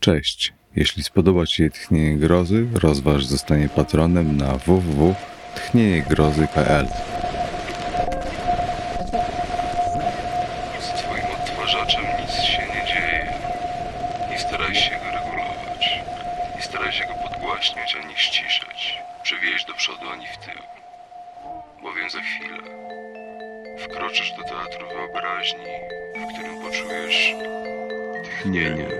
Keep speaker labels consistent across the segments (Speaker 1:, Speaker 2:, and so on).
Speaker 1: Cześć. Jeśli spodoba Ci się Tchnienie Grozy, rozważ zostanie patronem na www.tchnieniegrozy.pl
Speaker 2: Z twoim odtwarzaczem nic się nie dzieje. Nie staraj się go regulować. Nie staraj się go podgłaśniać ani ściszać. Przewieźć do przodu ani w tył. Bowiem za chwilę wkroczysz do teatru wyobraźni, w którym poczujesz tchnienie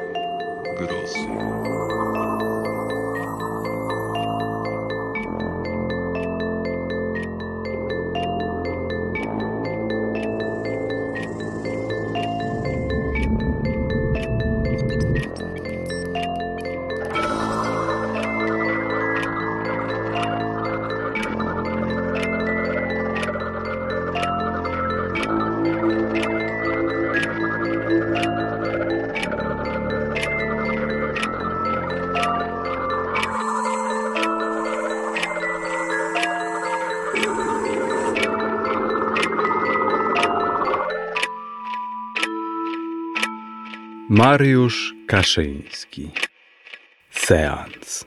Speaker 1: Mariusz Kaszyński Seans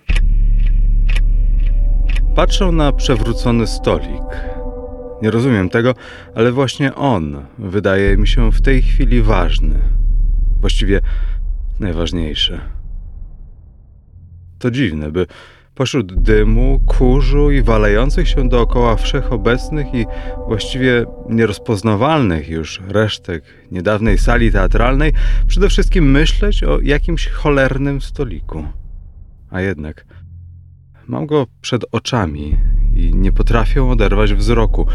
Speaker 1: Patrzę na przewrócony stolik. Nie rozumiem tego, ale właśnie on wydaje mi się w tej chwili ważny. Właściwie najważniejszy. To dziwne, by pośród dymu, kurzu i walejących się dookoła wszechobecnych i właściwie nierozpoznawalnych już resztek niedawnej sali teatralnej przede wszystkim myśleć o jakimś cholernym stoliku. A jednak mam go przed oczami i nie potrafię oderwać wzroku.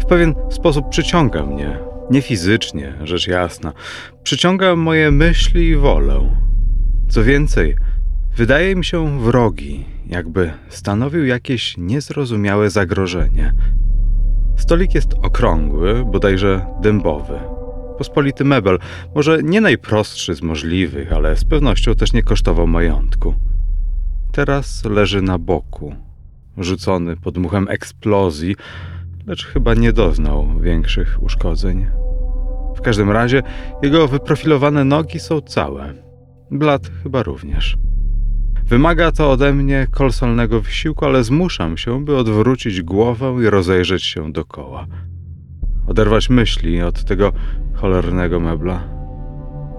Speaker 1: W pewien sposób przyciąga mnie. Nie fizycznie, rzecz jasna. Przyciąga moje myśli i wolę. Co więcej, wydaje mi się wrogi, jakby stanowił jakieś niezrozumiałe zagrożenie. Stolik jest okrągły, bodajże dębowy. Pospolity mebel, może nie najprostszy z możliwych, ale z pewnością też nie kosztował majątku. Teraz leży na boku, rzucony pod muchem eksplozji, lecz chyba nie doznał większych uszkodzeń. W każdym razie jego wyprofilowane nogi są całe. Blat chyba również. Wymaga to ode mnie kolosalnego wysiłku, ale zmuszam się, by odwrócić głowę i rozejrzeć się dokoła. Oderwać myśli od tego cholernego mebla.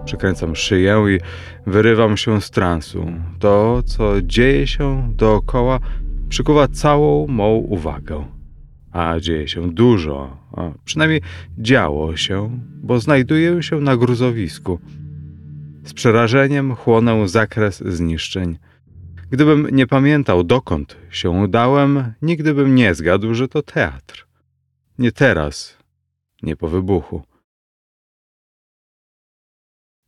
Speaker 1: Przykręcam szyję i wyrywam się z transu. To, co dzieje się dookoła, przykuwa całą mą uwagę. A dzieje się dużo, a przynajmniej działo się, bo znajduję się na gruzowisku. Z przerażeniem chłonę zakres zniszczeń. Gdybym nie pamiętał, dokąd się udałem, nigdy bym nie zgadł, że to teatr. Nie teraz, nie po wybuchu.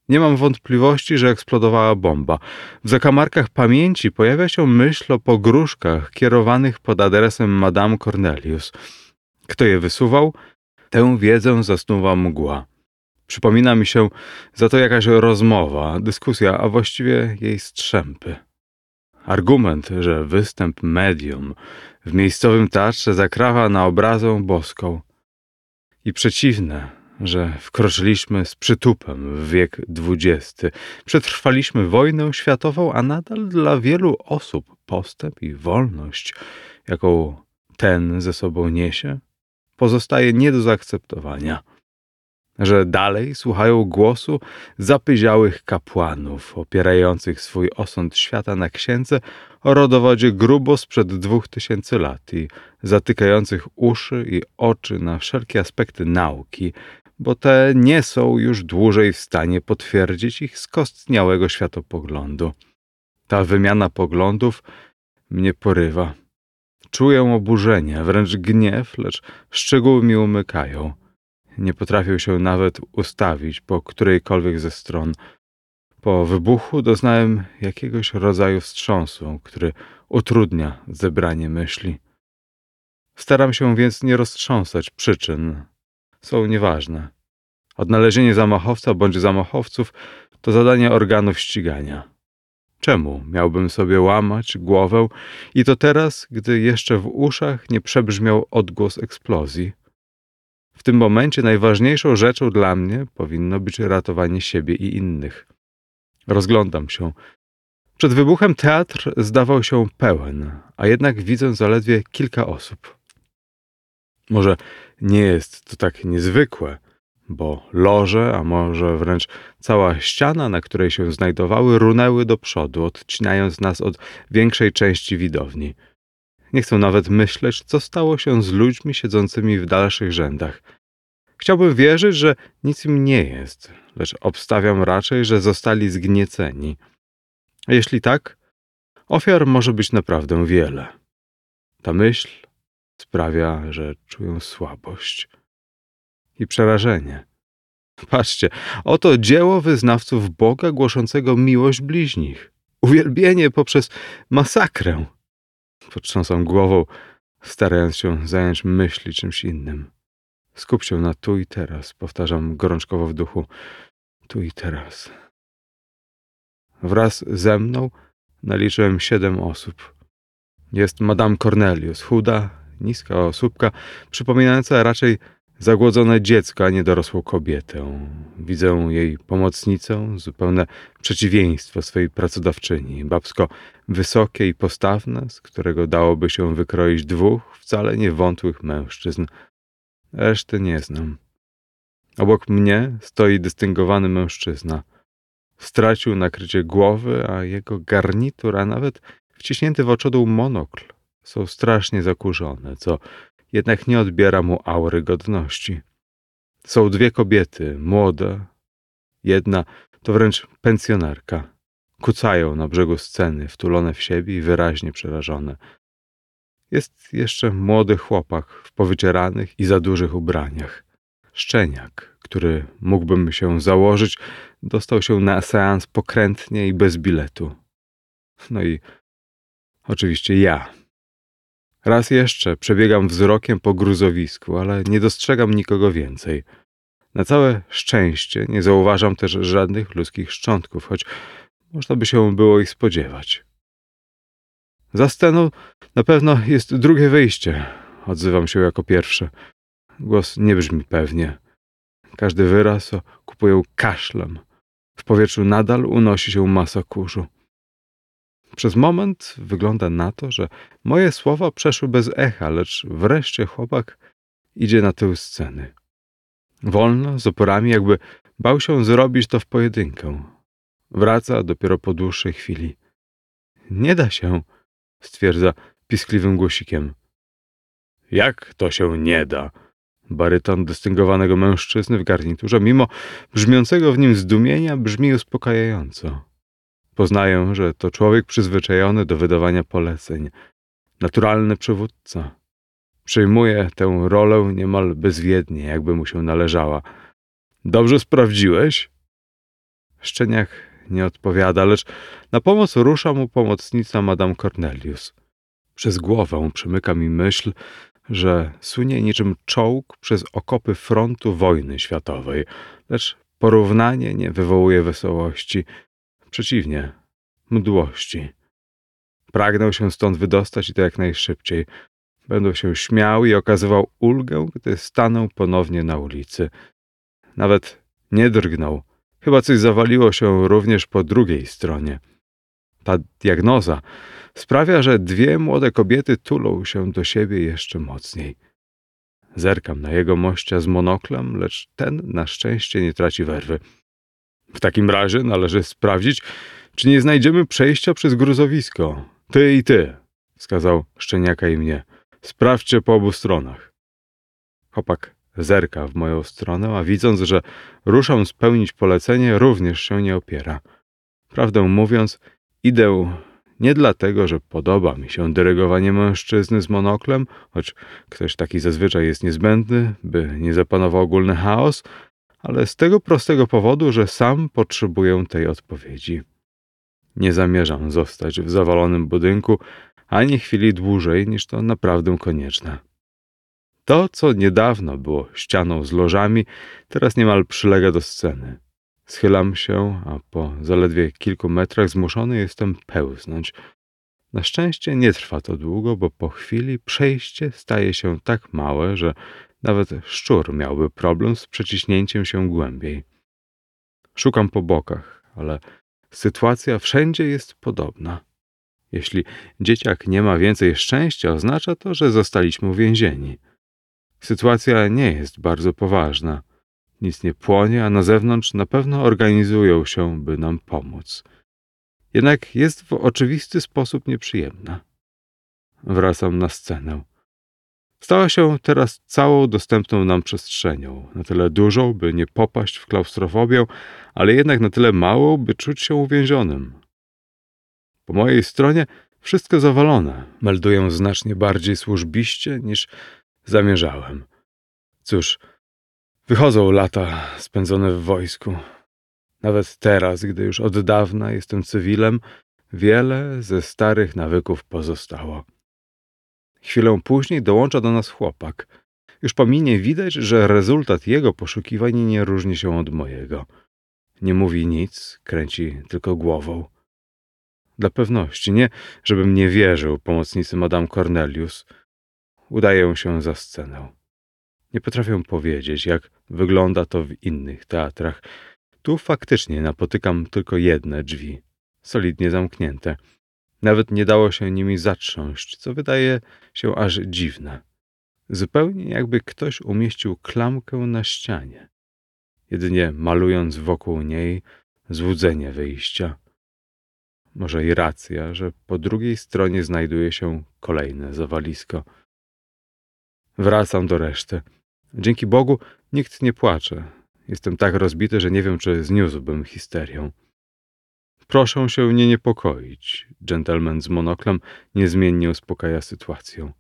Speaker 1: Nie mam wątpliwości, że eksplodowała bomba. W zakamarkach pamięci pojawia się myśl o pogróżkach kierowanych pod adresem Madame Cornelius. Kto je wysuwał? Tę wiedzę zasnuwa mgła. Przypomina mi się za to jakaś rozmowa, dyskusja, a właściwie jej strzępy. Argument, że występ medium w miejscowym teatrze zakrawa na obrazę boską. I przeciwne, że wkroczyliśmy z przytupem w wiek XX. Przetrwaliśmy wojnę światową, a nadal dla wielu osób postęp i wolność, jaką ten ze sobą niesie, pozostaje nie do zaakceptowania że dalej słuchają głosu zapyziałych kapłanów, opierających swój osąd świata na księdze o rodowodzie grubo sprzed dwóch tysięcy lat i zatykających uszy i oczy na wszelkie aspekty nauki, bo te nie są już dłużej w stanie potwierdzić ich skostniałego światopoglądu. Ta wymiana poglądów mnie porywa. Czuję oburzenie, wręcz gniew, lecz szczegóły mi umykają. Nie potrafię się nawet ustawić po którejkolwiek ze stron. Po wybuchu doznałem jakiegoś rodzaju wstrząsu, który utrudnia zebranie myśli. Staram się więc nie roztrząsać przyczyn. Są nieważne. Odnalezienie zamachowca bądź zamachowców to zadanie organów ścigania. Czemu miałbym sobie łamać głowę i to teraz, gdy jeszcze w uszach nie przebrzmiał odgłos eksplozji? W tym momencie najważniejszą rzeczą dla mnie powinno być ratowanie siebie i innych. Rozglądam się. Przed wybuchem teatr zdawał się pełen, a jednak widzę zaledwie kilka osób. Może nie jest to tak niezwykłe, bo loże, a może wręcz cała ściana, na której się znajdowały, runęły do przodu, odcinając nas od większej części widowni. Nie chcę nawet myśleć, co stało się z ludźmi siedzącymi w dalszych rzędach. Chciałbym wierzyć, że nic im nie jest, lecz obstawiam raczej, że zostali zgnieceni. Jeśli tak, ofiar może być naprawdę wiele. Ta myśl sprawia, że czuję słabość i przerażenie. Patrzcie, oto dzieło wyznawców Boga głoszącego miłość bliźnich. Uwielbienie poprzez masakrę. Potrząsam głową, starając się zająć myśli czymś innym. Skup się na tu i teraz, powtarzam gorączkowo w duchu. Tu i teraz. Wraz ze mną naliczyłem siedem osób. Jest Madame Cornelius, chuda, niska osóbka, przypominająca raczej zagłodzone dziecko, a nie dorosłą kobietę. Widzę jej pomocnicę, zupełne przeciwieństwo swojej pracodawczyni, babsko wysokie i postawne, z którego dałoby się wykroić dwóch wcale nie wątłych mężczyzn. Reszty nie znam. Obok mnie stoi dystyngowany mężczyzna. Stracił nakrycie głowy, a jego garnitur, a nawet wciśnięty w oczodół monokl są strasznie zakurzone, co jednak nie odbiera mu aury godności. Są dwie kobiety, młode. Jedna to wręcz pensjonarka. Kucają na brzegu sceny, wtulone w siebie i wyraźnie przerażone. Jest jeszcze młody chłopak w powycieranych i za dużych ubraniach. Szczeniak, który mógłbym się założyć, dostał się na seans pokrętnie i bez biletu. No i oczywiście ja, Raz jeszcze przebiegam wzrokiem po gruzowisku, ale nie dostrzegam nikogo więcej. Na całe szczęście nie zauważam też żadnych ludzkich szczątków, choć można by się było ich spodziewać. Za sceną na pewno jest drugie wyjście. Odzywam się jako pierwszy. Głos nie brzmi pewnie. Każdy wyraz kupuję kaszlem. W powietrzu nadal unosi się masa kurzu. Przez moment wygląda na to, że moje słowa przeszły bez echa, lecz wreszcie chłopak idzie na tył sceny. Wolno, z oporami, jakby bał się zrobić to w pojedynkę. Wraca dopiero po dłuższej chwili. Nie da się, stwierdza piskliwym głosikiem. Jak to się nie da? Baryton dystyngowanego mężczyzny w garniturze, mimo brzmiącego w nim zdumienia, brzmi uspokajająco. Poznaję, że to człowiek przyzwyczajony do wydawania poleceń, naturalny przywódca. Przyjmuje tę rolę niemal bezwiednie, jakby mu się należała. Dobrze sprawdziłeś? Szczeniak nie odpowiada, lecz na pomoc rusza mu pomocnica Madame Cornelius. Przez głowę przemyka mi myśl, że sunie niczym czołg przez okopy frontu wojny światowej, lecz porównanie nie wywołuje wesołości – Przeciwnie, mdłości. Pragnął się stąd wydostać i to jak najszybciej. Będę się śmiał i okazywał ulgę, gdy stanę ponownie na ulicy. Nawet nie drgnął. Chyba coś zawaliło się również po drugiej stronie. Ta diagnoza sprawia, że dwie młode kobiety tulą się do siebie jeszcze mocniej. Zerkam na jego mościa z monoklem, lecz ten na szczęście nie traci werwy. W takim razie należy sprawdzić, czy nie znajdziemy przejścia przez gruzowisko. Ty i ty, wskazał Szczeniaka i mnie. Sprawdźcie po obu stronach. Chłopak zerka w moją stronę, a widząc, że ruszam spełnić polecenie, również się nie opiera. Prawdę mówiąc, idę nie dlatego, że podoba mi się dyrygowanie mężczyzny z monoklem, choć ktoś taki zazwyczaj jest niezbędny, by nie zapanował ogólny chaos, ale z tego prostego powodu, że sam potrzebuję tej odpowiedzi. Nie zamierzam zostać w zawalonym budynku ani chwili dłużej niż to naprawdę konieczne. To, co niedawno było ścianą z lożami, teraz niemal przylega do sceny. Schylam się, a po zaledwie kilku metrach zmuszony jestem pełznąć. Na szczęście nie trwa to długo, bo po chwili przejście staje się tak małe, że nawet szczur miałby problem z przeciśnięciem się głębiej. Szukam po bokach, ale sytuacja wszędzie jest podobna. Jeśli dzieciak nie ma więcej szczęścia, oznacza to, że zostaliśmy uwięzieni. Sytuacja nie jest bardzo poważna. Nic nie płonie, a na zewnątrz na pewno organizują się, by nam pomóc. Jednak jest w oczywisty sposób nieprzyjemna. Wracam na scenę. Stała się teraz całą dostępną nam przestrzenią, na tyle dużą, by nie popaść w klaustrofobię, ale jednak na tyle małą, by czuć się uwięzionym. Po mojej stronie wszystko zawalone, melduję znacznie bardziej służbiście niż zamierzałem. Cóż, wychodzą lata spędzone w wojsku. Nawet teraz, gdy już od dawna jestem cywilem, wiele ze starych nawyków pozostało. Chwilę później dołącza do nas chłopak. Już po minie widać, że rezultat jego poszukiwań nie różni się od mojego. Nie mówi nic, kręci tylko głową. Dla pewności, nie żebym nie wierzył pomocnicy Madame Cornelius. Udaję się za scenę. Nie potrafię powiedzieć, jak wygląda to w innych teatrach. Tu faktycznie napotykam tylko jedne drzwi, solidnie zamknięte. Nawet nie dało się nimi zatrząść, co wydaje się aż dziwne. Zupełnie jakby ktoś umieścił klamkę na ścianie, jedynie malując wokół niej złudzenie wyjścia. Może i racja, że po drugiej stronie znajduje się kolejne zawalisko. Wracam do reszty. Dzięki Bogu nikt nie płacze. Jestem tak rozbity, że nie wiem, czy zniósłbym histerię. Proszę się nie niepokoić. Gentleman z monoklem niezmiennie uspokaja sytuację.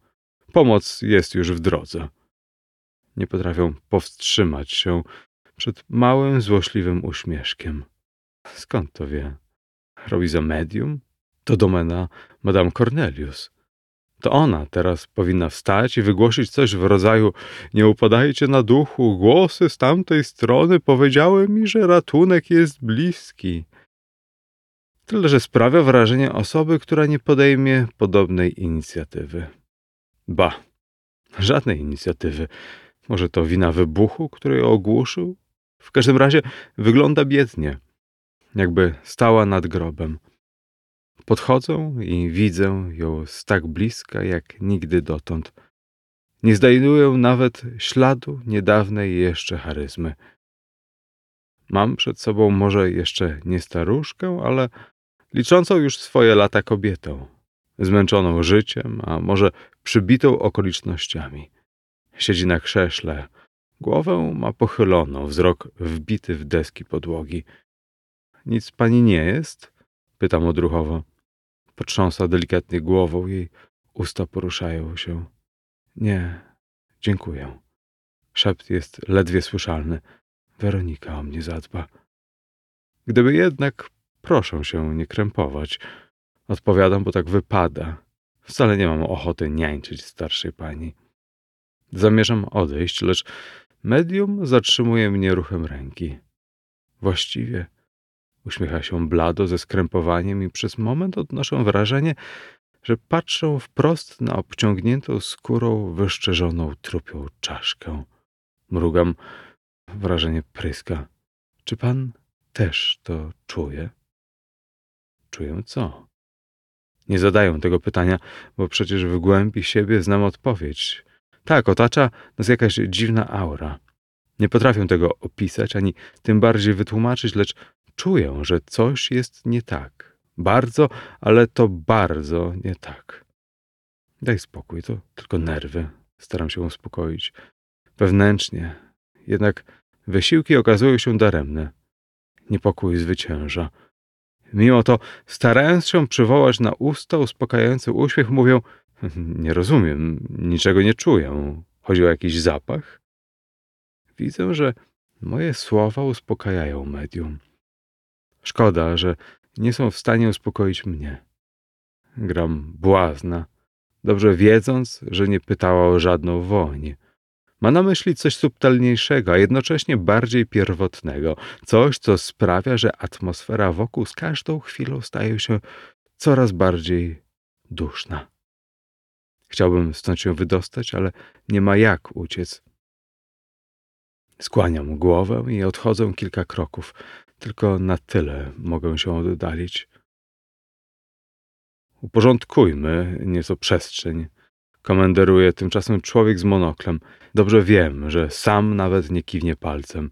Speaker 1: Pomoc jest już w drodze. Nie potrafią powstrzymać się przed małym, złośliwym uśmieszkiem. Skąd to wie? Robi za medium? To domena Madame Cornelius. To ona teraz powinna wstać i wygłosić coś w rodzaju nie upadajcie na duchu, głosy z tamtej strony powiedziały mi, że ratunek jest bliski. Tyle, że sprawia wrażenie osoby, która nie podejmie podobnej inicjatywy. Ba, żadnej inicjatywy. Może to wina wybuchu, który ją ogłuszył? W każdym razie wygląda biednie, jakby stała nad grobem. Podchodzę i widzę ją z tak bliska jak nigdy dotąd. Nie znajduję nawet śladu niedawnej jeszcze charyzmy. Mam przed sobą może jeszcze nie staruszkę, ale liczącą już swoje lata kobietą, zmęczoną życiem, a może przybitą okolicznościami. Siedzi na krześle, głowę ma pochyloną, wzrok wbity w deski podłogi. Nic pani nie jest? Pytam odruchowo. Potrząsa delikatnie głową, jej usta poruszają się. Nie, dziękuję. Szept jest ledwie słyszalny. Weronika o mnie zadba. Gdyby jednak Proszę się nie krępować. Odpowiadam, bo tak wypada. Wcale nie mam ochoty niańczyć starszej pani. Zamierzam odejść, lecz medium zatrzymuje mnie ruchem ręki. Właściwie uśmiecha się blado ze skrępowaniem i przez moment odnoszę wrażenie, że patrzę wprost na obciągniętą skórą wyszczerzoną trupią czaszkę. Mrugam, wrażenie pryska. Czy pan też to czuje? Czuję co? Nie zadaję tego pytania, bo przecież w głębi siebie znam odpowiedź. Tak, otacza nas jakaś dziwna aura. Nie potrafię tego opisać, ani tym bardziej wytłumaczyć, lecz czuję, że coś jest nie tak. Bardzo, ale to bardzo nie tak. Daj spokój, to tylko nerwy. Staram się uspokoić. Wewnętrznie. Jednak wysiłki okazują się daremne. Niepokój zwycięża. Mimo to, starając się przywołać na usta uspokajający uśmiech, mówią: Nie rozumiem, niczego nie czuję. Chodzi o jakiś zapach? Widzę, że moje słowa uspokajają medium. Szkoda, że nie są w stanie uspokoić mnie. Gram błazna, dobrze wiedząc, że nie pytała o żadną woń. Ma na myśli coś subtelniejszego, a jednocześnie bardziej pierwotnego, coś, co sprawia, że atmosfera wokół z każdą chwilą staje się coraz bardziej duszna. Chciałbym stąd się wydostać, ale nie ma jak uciec. Skłaniam głowę i odchodzę kilka kroków. Tylko na tyle mogę się oddalić. Uporządkujmy nieco przestrzeń. Komenderuje tymczasem człowiek z monoklem. Dobrze wiem, że sam nawet nie kiwnie palcem.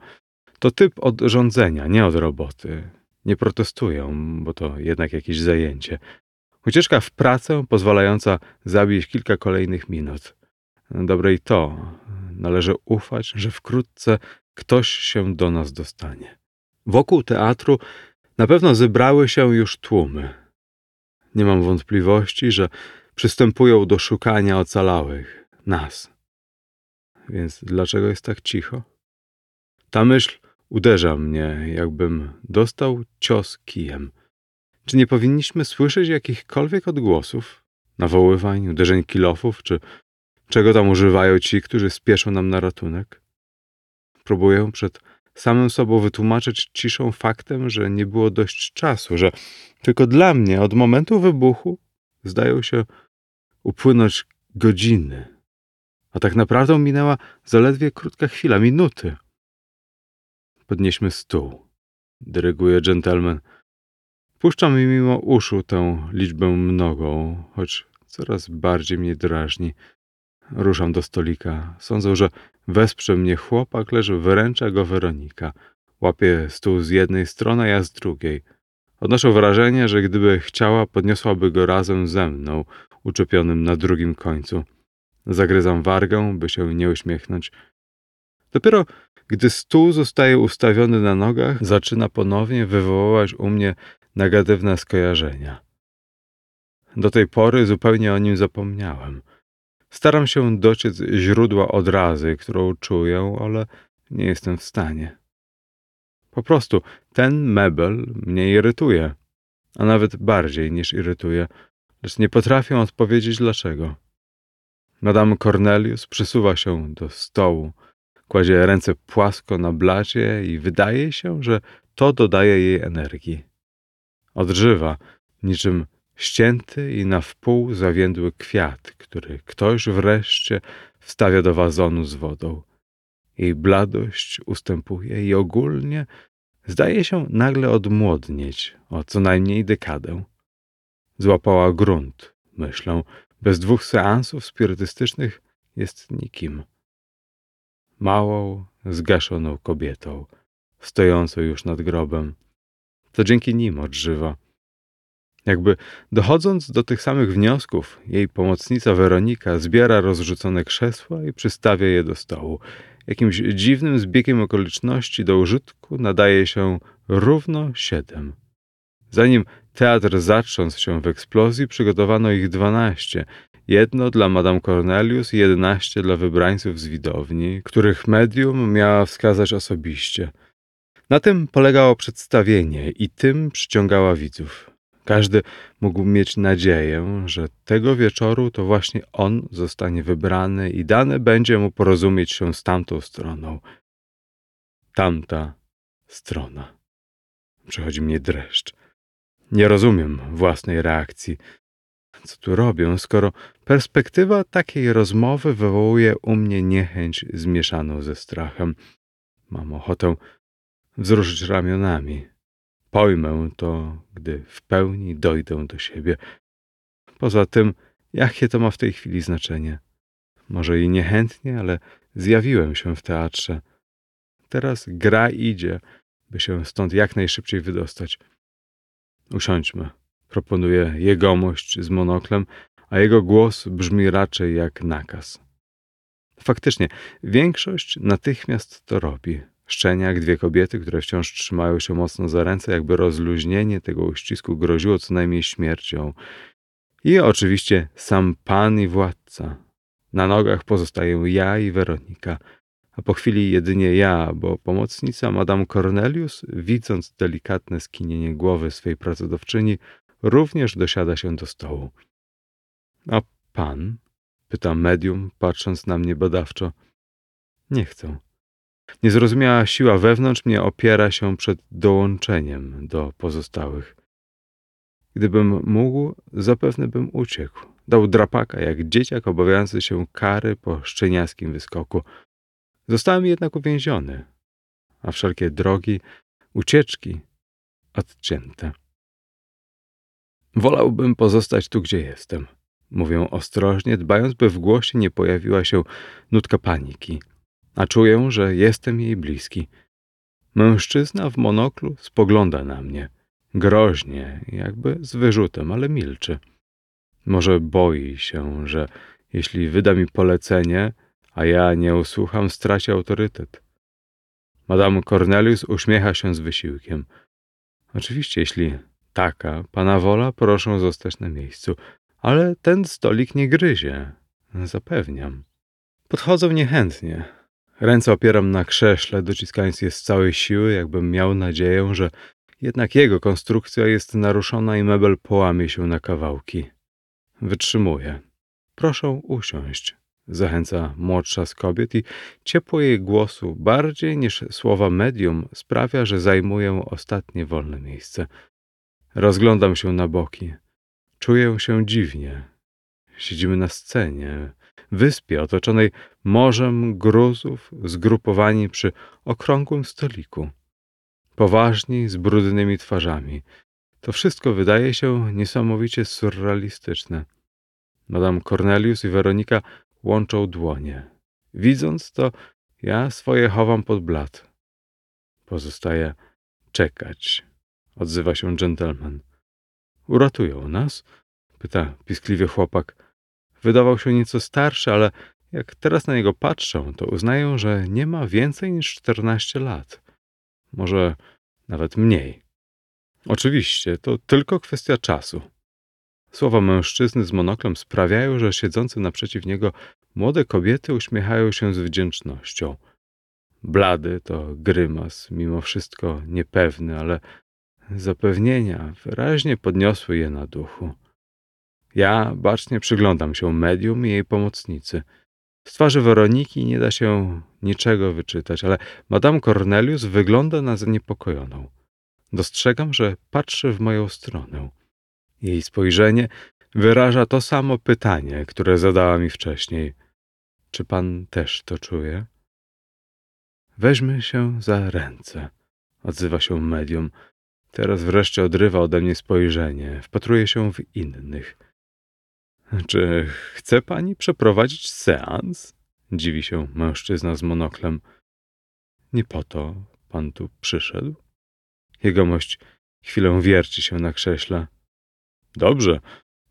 Speaker 1: To typ od rządzenia, nie od roboty. Nie protestuję, bo to jednak jakieś zajęcie. Ucieczka w pracę pozwalająca zabić kilka kolejnych minut. Dobre i to. Należy ufać, że wkrótce ktoś się do nas dostanie. Wokół teatru na pewno zebrały się już tłumy. Nie mam wątpliwości, że przystępują do szukania ocalałych, nas. Więc dlaczego jest tak cicho? Ta myśl uderza mnie, jakbym dostał cios kijem. Czy nie powinniśmy słyszeć jakichkolwiek odgłosów, nawoływań, uderzeń kilofów, czy czego tam używają ci, którzy spieszą nam na ratunek? Próbuję przed samym sobą wytłumaczyć ciszą faktem, że nie było dość czasu, że tylko dla mnie od momentu wybuchu zdają się upłynąć godziny, a tak naprawdę minęła zaledwie krótka chwila, minuty. Podnieśmy stół, dyryguje dżentelmen. Puszczam mi mimo uszu tę liczbę mnogą, choć coraz bardziej mnie drażni. Ruszam do stolika. Sądzę, że wesprze mnie chłopak, lecz wyręcza go Weronika. Łapie stół z jednej strony, a ja z drugiej. Odnoszę wrażenie, że gdyby chciała, podniosłaby go razem ze mną, uczepionym na drugim końcu. Zagryzam wargę, by się nie uśmiechnąć. Dopiero gdy stół zostaje ustawiony na nogach, zaczyna ponownie wywoływać u mnie negatywne skojarzenia. Do tej pory zupełnie o nim zapomniałem. Staram się dociec źródła odrazy, którą czuję, ale nie jestem w stanie. Po prostu ten mebel mnie irytuje, a nawet bardziej niż irytuje, lecz nie potrafię odpowiedzieć dlaczego. Madame Cornelius przysuwa się do stołu, kładzie ręce płasko na blacie i wydaje się, że to dodaje jej energii. Odżywa, niczym ścięty i na wpół zawiędły kwiat, który ktoś wreszcie wstawia do wazonu z wodą. Jej bladość ustępuje i ogólnie zdaje się nagle odmłodnieć o co najmniej dekadę. Złapała grunt, myślę, bez dwóch seansów spirytystycznych jest nikim. Małą, zgaszoną kobietą, stojącą już nad grobem. To dzięki nim odżywa. Jakby dochodząc do tych samych wniosków, jej pomocnica Weronika zbiera rozrzucone krzesła i przystawia je do stołu. Jakimś dziwnym zbiegiem okoliczności do użytku nadaje się równo siedem. Zanim teatr zatrząsł się w eksplozji, przygotowano ich dwanaście. Jedno dla Madame Cornelius i jedenaście dla wybrańców z widowni, których medium miała wskazać osobiście. Na tym polegało przedstawienie i tym przyciągała widzów. Każdy mógł mieć nadzieję, że tego wieczoru to właśnie on zostanie wybrany i dane będzie mu porozumieć się z tamtą stroną. Tamta strona. Przechodzi mnie dreszcz. Nie rozumiem własnej reakcji. Co tu robię, skoro perspektywa takiej rozmowy wywołuje u mnie niechęć zmieszaną ze strachem? Mam ochotę wzruszyć ramionami. Pojmę to, gdy w pełni dojdę do siebie. Poza tym, jakie to ma w tej chwili znaczenie? Może i niechętnie, ale zjawiłem się w teatrze. Teraz gra idzie, by się stąd jak najszybciej wydostać. Usiądźmy, proponuje jegomość z monoklem, a jego głos brzmi raczej jak nakaz. Faktycznie, większość natychmiast to robi. Szczeniak, dwie kobiety, które wciąż trzymają się mocno za ręce, jakby rozluźnienie tego uścisku groziło co najmniej śmiercią. I oczywiście sam pan i władca. Na nogach pozostaję ja i Weronika, a po chwili jedynie ja, bo pomocnica Madame Cornelius, widząc delikatne skinienie głowy swej pracodawczyni, również dosiada się do stołu. A pan? pyta medium, patrząc na mnie badawczo. Nie chcę. Niezrozumiała siła wewnątrz mnie opiera się przed dołączeniem do pozostałych. Gdybym mógł, zapewne bym uciekł. Dał drapaka, jak dzieciak obawiający się kary po szczeniackim wyskoku. Zostałem jednak uwięziony, a wszelkie drogi, ucieczki odcięte. Wolałbym pozostać tu, gdzie jestem. Mówię ostrożnie, dbając, by w głosie nie pojawiła się nutka paniki, a czuję, że jestem jej bliski. Mężczyzna w monoklu spogląda na mnie, groźnie, jakby z wyrzutem, ale milczy. Może boi się, że jeśli wyda mi polecenie, a ja nie usłucham, straci autorytet. Madame Cornelius uśmiecha się z wysiłkiem. Oczywiście, jeśli taka pana wola, proszę zostać na miejscu, ale ten stolik nie gryzie, zapewniam. Podchodzę niechętnie. Ręce opieram na krześle, dociskając je z całej siły, jakbym miał nadzieję, że jednak jego konstrukcja jest naruszona i mebel połamie się na kawałki. Wytrzymuję. Proszę usiąść, zachęca młodsza z kobiet i ciepło jej głosu, bardziej niż słowa medium, sprawia, że zajmuję ostatnie wolne miejsce. Rozglądam się na boki. Czuję się dziwnie. Siedzimy na scenie, wyspie otoczonej morzem gruzów, zgrupowani przy okrągłym stoliku. Poważni, z brudnymi twarzami. To wszystko wydaje się niesamowicie surrealistyczne. Madame Cornelius i Weronika łączą dłonie. Widząc to, ja swoje chowam pod blat. Pozostaje czekać, odzywa się dżentelmen. Uratują nas? pyta piskliwie chłopak. Wydawał się nieco starszy, ale jak teraz na niego patrzę, to uznaję, że nie ma więcej niż czternaście lat. Może nawet mniej. Oczywiście, to tylko kwestia czasu. Słowa mężczyzny z monoklem sprawiają, że siedzące naprzeciw niego młode kobiety uśmiechają się z wdzięcznością. Blady to grymas, mimo wszystko niepewny, ale zapewnienia wyraźnie podniosły je na duchu. Ja bacznie przyglądam się medium i jej pomocnicy. Z twarzy Weroniki nie da się niczego wyczytać, ale Madame Cornelius wygląda na zaniepokojoną. Dostrzegam, że patrzy w moją stronę. Jej spojrzenie wyraża to samo pytanie, które zadała mi wcześniej. Czy pan też to czuje? Weźmy się za ręce, odzywa się medium. Teraz wreszcie odrywa ode mnie spojrzenie, wpatruje się w innych. Czy chce pani przeprowadzić seans? Dziwi się mężczyzna z monoklem. Nie po to pan tu przyszedł. Jegomość chwilę wierci się na krześle. Dobrze,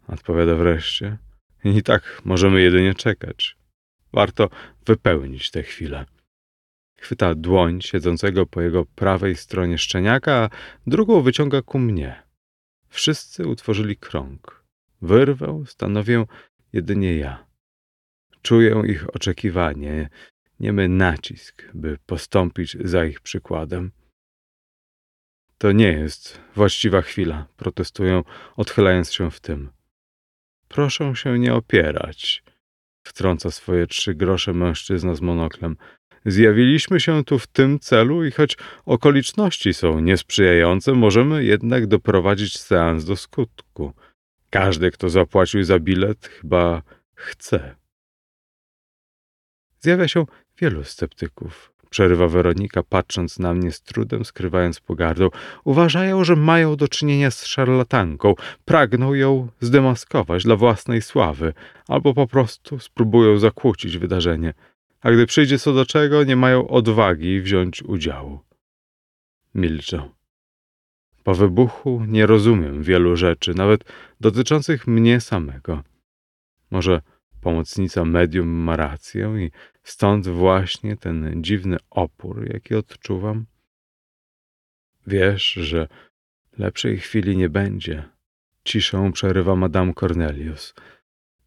Speaker 1: odpowiada wreszcie. I tak możemy jedynie czekać. Warto wypełnić tę chwilę. Chwyta dłoń siedzącego po jego prawej stronie szczeniaka, a drugą wyciąga ku mnie. Wszyscy utworzyli krąg. Wyrwę stanowię jedynie ja. Czuję ich oczekiwanie, niemy nacisk, by postąpić za ich przykładem. To nie jest właściwa chwila, protestują, odchylając się w tym. Proszę się nie opierać, wtrąca swoje trzy grosze mężczyzna z monoklem. Zjawiliśmy się tu w tym celu i choć okoliczności są niesprzyjające, możemy jednak doprowadzić seans do skutku. Każdy, kto zapłacił za bilet, chyba chce. Zjawia się wielu sceptyków, przerywa Weronika, patrząc na mnie z trudem, skrywając pogardą. Uważają, że mają do czynienia z szarlatanką, pragną ją zdemaskować dla własnej sławy, albo po prostu spróbują zakłócić wydarzenie, a gdy przyjdzie co do czego, nie mają odwagi wziąć udziału. Milczę. Po wybuchu nie rozumiem wielu rzeczy, nawet dotyczących mnie samego. Może pomocnica medium ma rację i stąd właśnie ten dziwny opór, jaki odczuwam. Wiesz, że lepszej chwili nie będzie. Ciszą przerywa Madame Cornelius.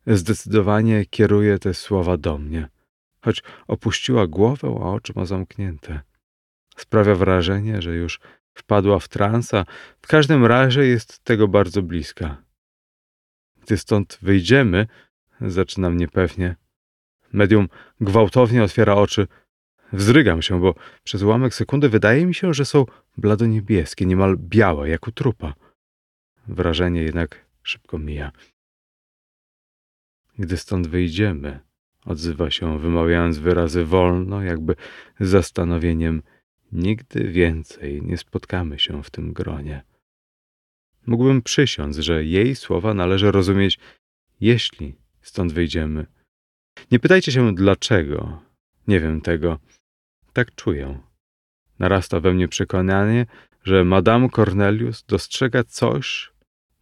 Speaker 1: Zdecydowanie kieruje te słowa do mnie, choć opuściła głowę, a oczy ma zamknięte. Sprawia wrażenie, że już wpadła w transa, w każdym razie jest tego bardzo bliska. Gdy stąd wyjdziemy, zaczynam niepewnie. Medium gwałtownie otwiera oczy. Wzrygam się, bo przez ułamek sekundy wydaje mi się, że są bladoniebieskie, niemal białe, jak u trupa. Wrażenie jednak szybko mija. Gdy stąd wyjdziemy, odzywa się, wymawiając wyrazy wolno, jakby z zastanowieniem. Nigdy więcej nie spotkamy się w tym gronie. Mógłbym przysiąc, że jej słowa należy rozumieć, jeśli stąd wyjdziemy. Nie pytajcie się dlaczego. Nie wiem tego. Tak czuję. Narasta we mnie przekonanie, że Madame Cornelius dostrzega coś,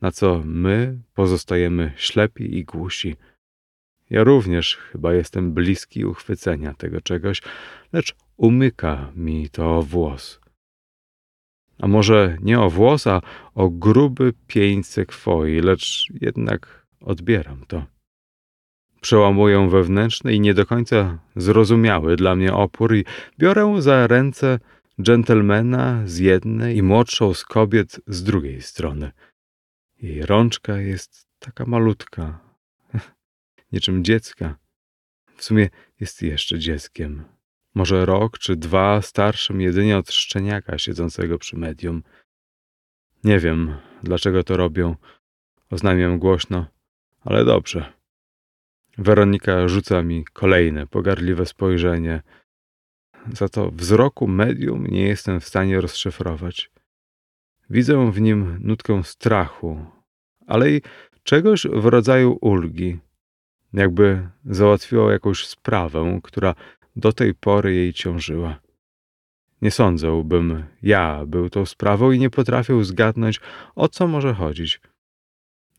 Speaker 1: na co my pozostajemy ślepi i głusi. Ja również chyba jestem bliski uchwycenia tego czegoś, lecz umyka mi to o włos. A może nie o włos, a o gruby pień sekwoi, lecz jednak odbieram to. Przełamuję wewnętrzny i nie do końca zrozumiały dla mnie opór i biorę za ręce dżentelmena z jednej i młodszą z kobiet z drugiej strony. Jej rączka jest taka malutka, niczym dziecka. W sumie jest jeszcze dzieckiem. Może rok czy dwa starszym jedynie od szczeniaka siedzącego przy medium. Nie wiem, dlaczego to robią. Oznajmiam głośno, ale dobrze. Weronika rzuca mi kolejne pogardliwe spojrzenie. Za to wzroku medium nie jestem w stanie rozszyfrować. Widzę w nim nutkę strachu, ale i czegoś w rodzaju ulgi, jakby załatwiła jakąś sprawę, która do tej pory jej ciążyła. Nie sądzę, bym ja był tą sprawą i nie potrafię zgadnąć, o co może chodzić.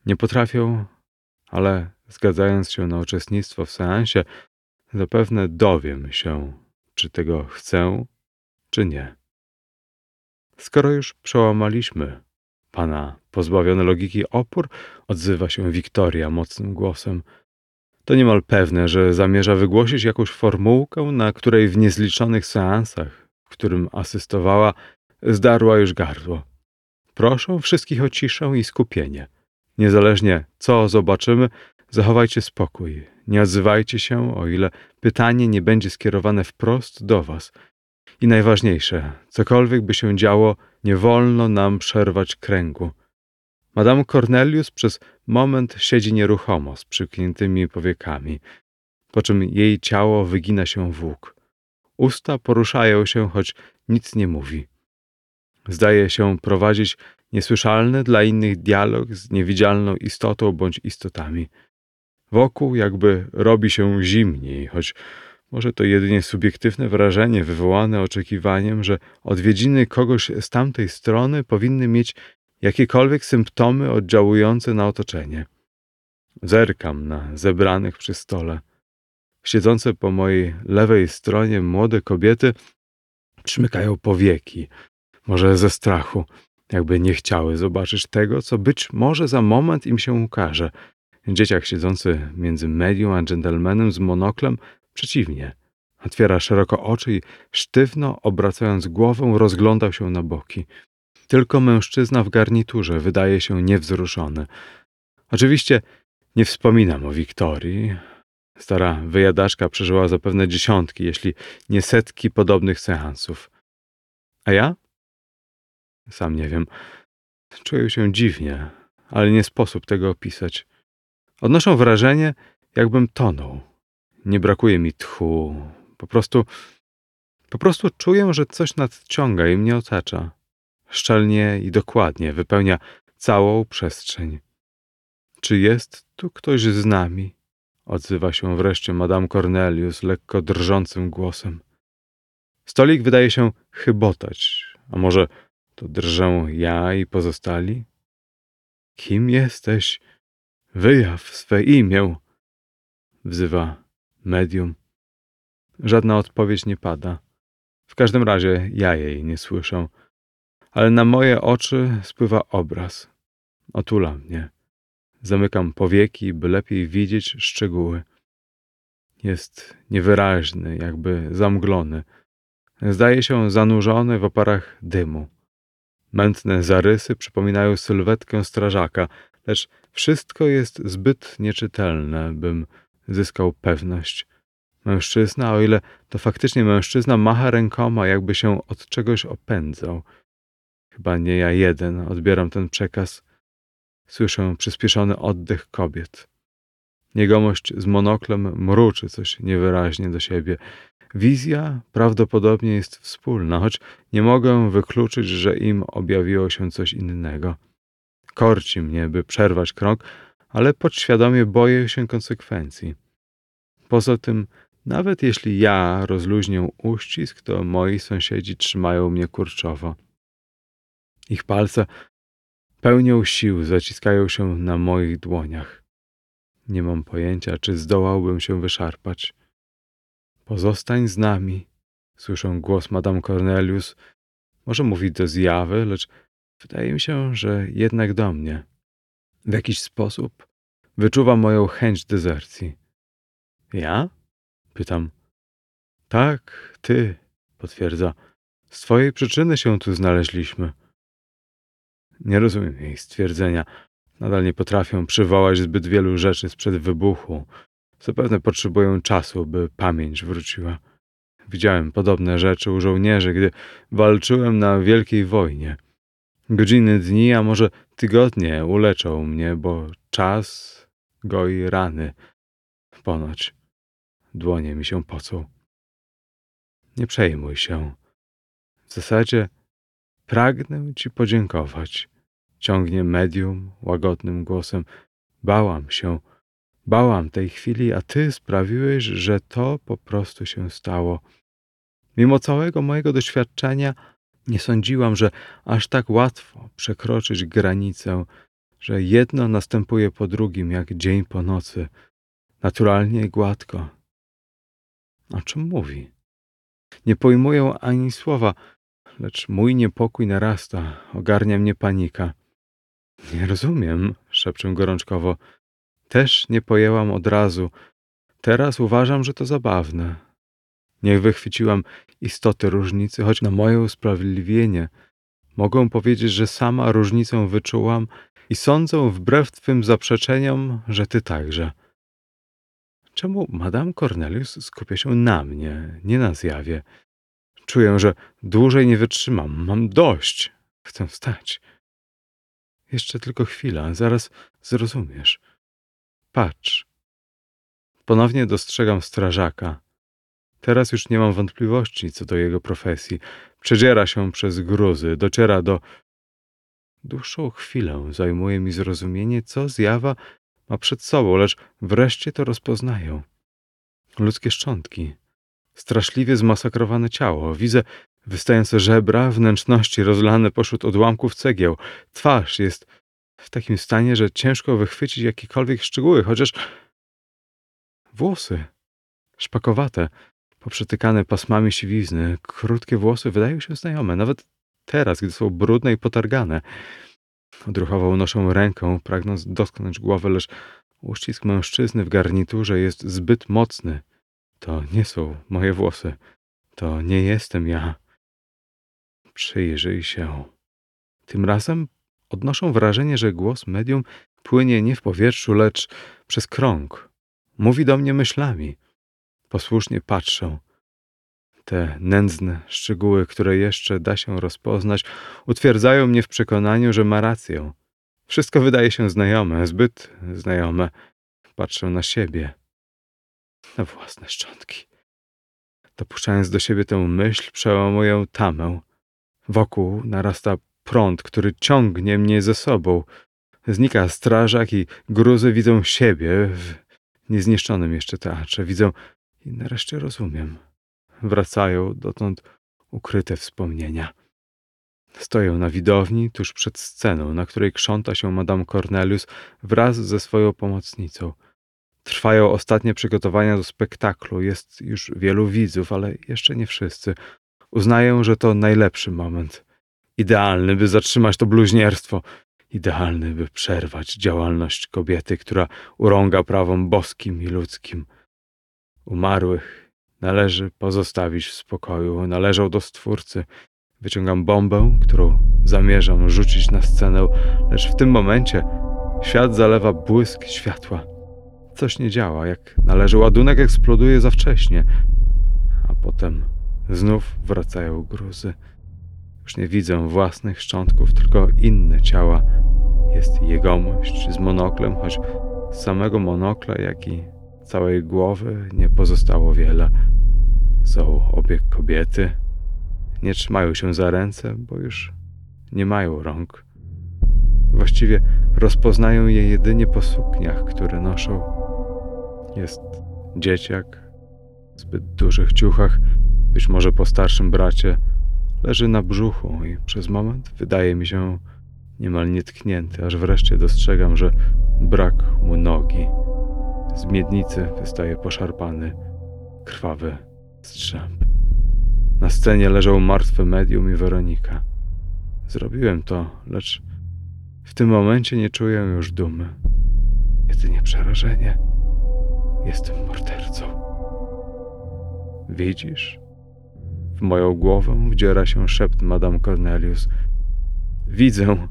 Speaker 1: Nie potrafię, ale zgadzając się na uczestnictwo w seansie, zapewne dowiem się, czy tego chcę, czy nie. Skoro już przełamaliśmy pana pozbawiony logiki opór, odzywa się Wiktoria mocnym głosem. To niemal pewne, że zamierza wygłosić jakąś formułkę, na której w niezliczonych seansach, w którym asystowała, zdarła już gardło. Proszę wszystkich o ciszę i skupienie. Niezależnie co zobaczymy, zachowajcie spokój. Nie odzywajcie się, o ile pytanie nie będzie skierowane wprost do was. I najważniejsze, cokolwiek by się działo, nie wolno nam przerwać kręgu. Madame Cornelius przez moment siedzi nieruchomo, z przykniętymi powiekami, po czym jej ciało wygina się w łuk. Usta poruszają się, choć nic nie mówi. Zdaje się prowadzić niesłyszalny dla innych dialog z niewidzialną istotą bądź istotami. Wokół jakby robi się zimniej, choć może to jedynie subiektywne wrażenie wywołane oczekiwaniem, że odwiedziny kogoś z tamtej strony powinny mieć jakiekolwiek symptomy oddziałujące na otoczenie. Zerkam na zebranych przy stole. Siedzące po mojej lewej stronie młode kobiety przymykają powieki, może ze strachu, jakby nie chciały zobaczyć tego, co być może za moment im się ukaże. Dzieciak siedzący między medium a dżentelmenem z monoklem przeciwnie. Otwiera szeroko oczy i sztywno, obracając głowę, rozglądał się na boki. Tylko mężczyzna w garniturze wydaje się niewzruszony. Oczywiście nie wspominam o Wiktorii. Stara wyjadaczka przeżyła zapewne dziesiątki, jeśli nie setki podobnych seansów. A ja? Sam nie wiem. Czuję się dziwnie, ale nie sposób tego opisać. Odnoszę wrażenie, jakbym tonął. Nie brakuje mi tchu. Po prostu, po prostu czuję, że coś nadciąga i mnie otacza szczelnie i dokładnie wypełnia całą przestrzeń. Czy jest tu ktoś z nami? Odzywa się wreszcie Madame Cornelius lekko drżącym głosem. Stolik wydaje się chybotać, a może to drżę ja i pozostali? Kim jesteś? Wyjaw swe imię, wzywa medium. Żadna odpowiedź nie pada. W każdym razie ja jej nie słyszę ale na moje oczy spływa obraz. Otula mnie. Zamykam powieki, by lepiej widzieć szczegóły. Jest niewyraźny, jakby zamglony. Zdaje się zanurzony w oparach dymu. Mętne zarysy przypominają sylwetkę strażaka, lecz wszystko jest zbyt nieczytelne, bym zyskał pewność. Mężczyzna, o ile to faktycznie mężczyzna, macha rękoma, jakby się od czegoś opędzał. Chyba nie ja jeden odbieram ten przekaz. Słyszę przyspieszony oddech kobiet. Jegomość z monoklem mruczy coś niewyraźnie do siebie. Wizja prawdopodobnie jest wspólna, choć nie mogę wykluczyć, że im objawiło się coś innego. Korci mnie, by przerwać krąg, ale podświadomie boję się konsekwencji. Poza tym, nawet jeśli ja rozluźnię uścisk, to moi sąsiedzi trzymają mnie kurczowo. Ich palce pełnią sił, zaciskają się na moich dłoniach. Nie mam pojęcia, czy zdołałbym się wyszarpać. Pozostań z nami, słyszę głos Madame Cornelius. Może mówi do zjawy, lecz wydaje mi się, że jednak do mnie. W jakiś sposób wyczuwa moją chęć dezercji. Ja? Pytam. Tak, ty, potwierdza. Z twojej przyczyny się tu znaleźliśmy. Nie rozumiem jej stwierdzenia. Nadal nie potrafią przywołać zbyt wielu rzeczy sprzed wybuchu. Zapewne potrzebują czasu, by pamięć wróciła. Widziałem podobne rzeczy u żołnierzy, gdy walczyłem na wielkiej wojnie. Godziny, dni, a może tygodnie uleczą mnie, bo czas goi rany. Ponoć dłonie mi się pocą. Nie przejmuj się. W zasadzie pragnę ci podziękować. Ciągnie medium łagodnym głosem. Bałam się, bałam tej chwili, a ty sprawiłeś, że to po prostu się stało. Mimo całego mojego doświadczenia, nie sądziłam, że aż tak łatwo przekroczyć granicę, że jedno następuje po drugim, jak dzień po nocy, naturalnie i gładko. O czym mówi? Nie pojmuję ani słowa, lecz mój niepokój narasta, ogarnia mnie panika. Nie rozumiem, szepczę gorączkowo. Też nie pojęłam od razu. Teraz uważam, że to zabawne. Nie wychwyciłam istoty różnicy, choć na moje usprawiedliwienie mogę powiedzieć, że sama różnicę wyczułam i sądzę wbrew twym zaprzeczeniom, że ty także. Czemu Madame Cornelius skupia się na mnie, nie na zjawie? Czuję, że dłużej nie wytrzymam. Mam dość. Chcę wstać. Jeszcze tylko chwila, zaraz zrozumiesz. Patrz. Ponownie dostrzegam strażaka. Teraz już nie mam wątpliwości co do jego profesji. Przedziera się przez gruzy, dociera do. Dłuższą chwilę zajmuje mi zrozumienie, co zjawa ma przed sobą, lecz wreszcie to rozpoznaję. Ludzkie szczątki, straszliwie zmasakrowane ciało. Widzę wystające żebra, wnętrzności rozlane pośród odłamków cegieł. Twarz jest w takim stanie, że ciężko wychwycić jakiekolwiek szczegóły, chociaż włosy szpakowate, poprzetykane pasmami siwizny, krótkie włosy wydają się znajome, nawet teraz, gdy są brudne i potargane. Odruchowo unoszę rękę, pragnąc dotknąć głowy, lecz uścisk mężczyzny w garniturze jest zbyt mocny. To nie są moje włosy. To nie jestem ja. Przyjrzyj się. Tym razem odnoszę wrażenie, że głos medium płynie nie w powietrzu, lecz przez krąg. Mówi do mnie myślami. Posłusznie patrzę. Te nędzne szczegóły, które jeszcze da się rozpoznać, utwierdzają mnie w przekonaniu, że ma rację. Wszystko wydaje się znajome, zbyt znajome. Patrzę na siebie, na własne szczątki. Dopuszczając do siebie tę myśl, przełamuję tamę. Wokół narasta prąd, który ciągnie mnie ze sobą. Znika strażak i gruzy widzą siebie w niezniszczonym jeszcze teatrze. Widzę i nareszcie rozumiem. Wracają dotąd ukryte wspomnienia. Stoję na widowni tuż przed sceną, na której krząta się Madame Cornelius wraz ze swoją pomocnicą. Trwają ostatnie przygotowania do spektaklu. Jest już wielu widzów, ale jeszcze nie wszyscy. Uznaję, że to najlepszy moment. Idealny, by zatrzymać to bluźnierstwo. Idealny, by przerwać działalność kobiety, która urąga prawom boskim i ludzkim. Umarłych należy pozostawić w spokoju. Należą do Stwórcy. Wyciągam bombę, którą zamierzam rzucić na scenę, lecz w tym momencie świat zalewa błysk światła. Coś nie działa, jak należy. Ładunek eksploduje za wcześnie, a potem znów wracają gruzy. Już nie widzę własnych szczątków, tylko inne ciała. Jest jegomość z monoklem, choć Z samego monokla, jak i całej głowy nie pozostało wiele. Są obie kobiety. Nie trzymają się za ręce, bo już nie mają rąk. Właściwie rozpoznają je jedynie po sukniach, które noszą. Jest dzieciak w zbyt dużych ciuchach, być może po starszym bracie. Leży na brzuchu i przez moment wydaje mi się niemal nietknięty, aż wreszcie dostrzegam, że brak mu nogi. Z miednicy wystaje poszarpany, krwawy strzęp. Na scenie leżał martwy medium i Weronika. Zrobiłem to, lecz w tym momencie nie czuję już dumy, jedynie przerażenie. Jestem mordercą. Widzisz? W moją głowę wdziera się szept Madame Cornelius. Widzę.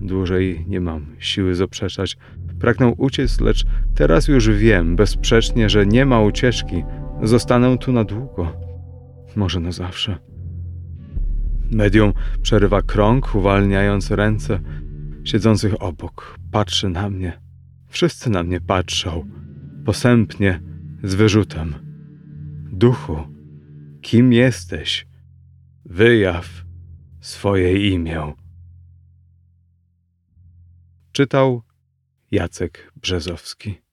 Speaker 1: Dłużej nie mam siły zaprzeczać. Pragnę uciec, lecz teraz już wiem bezsprzecznie, że nie ma ucieczki. Zostanę tu na długo. Może na zawsze. Medium przerywa krąg, uwalniając ręce siedzących obok. Patrzy na mnie. Wszyscy na mnie patrzą. Posępnie, z wyrzutem. Duchu, kim jesteś? Wyjaw swoje imię. Czytał Jacek Brzezowski.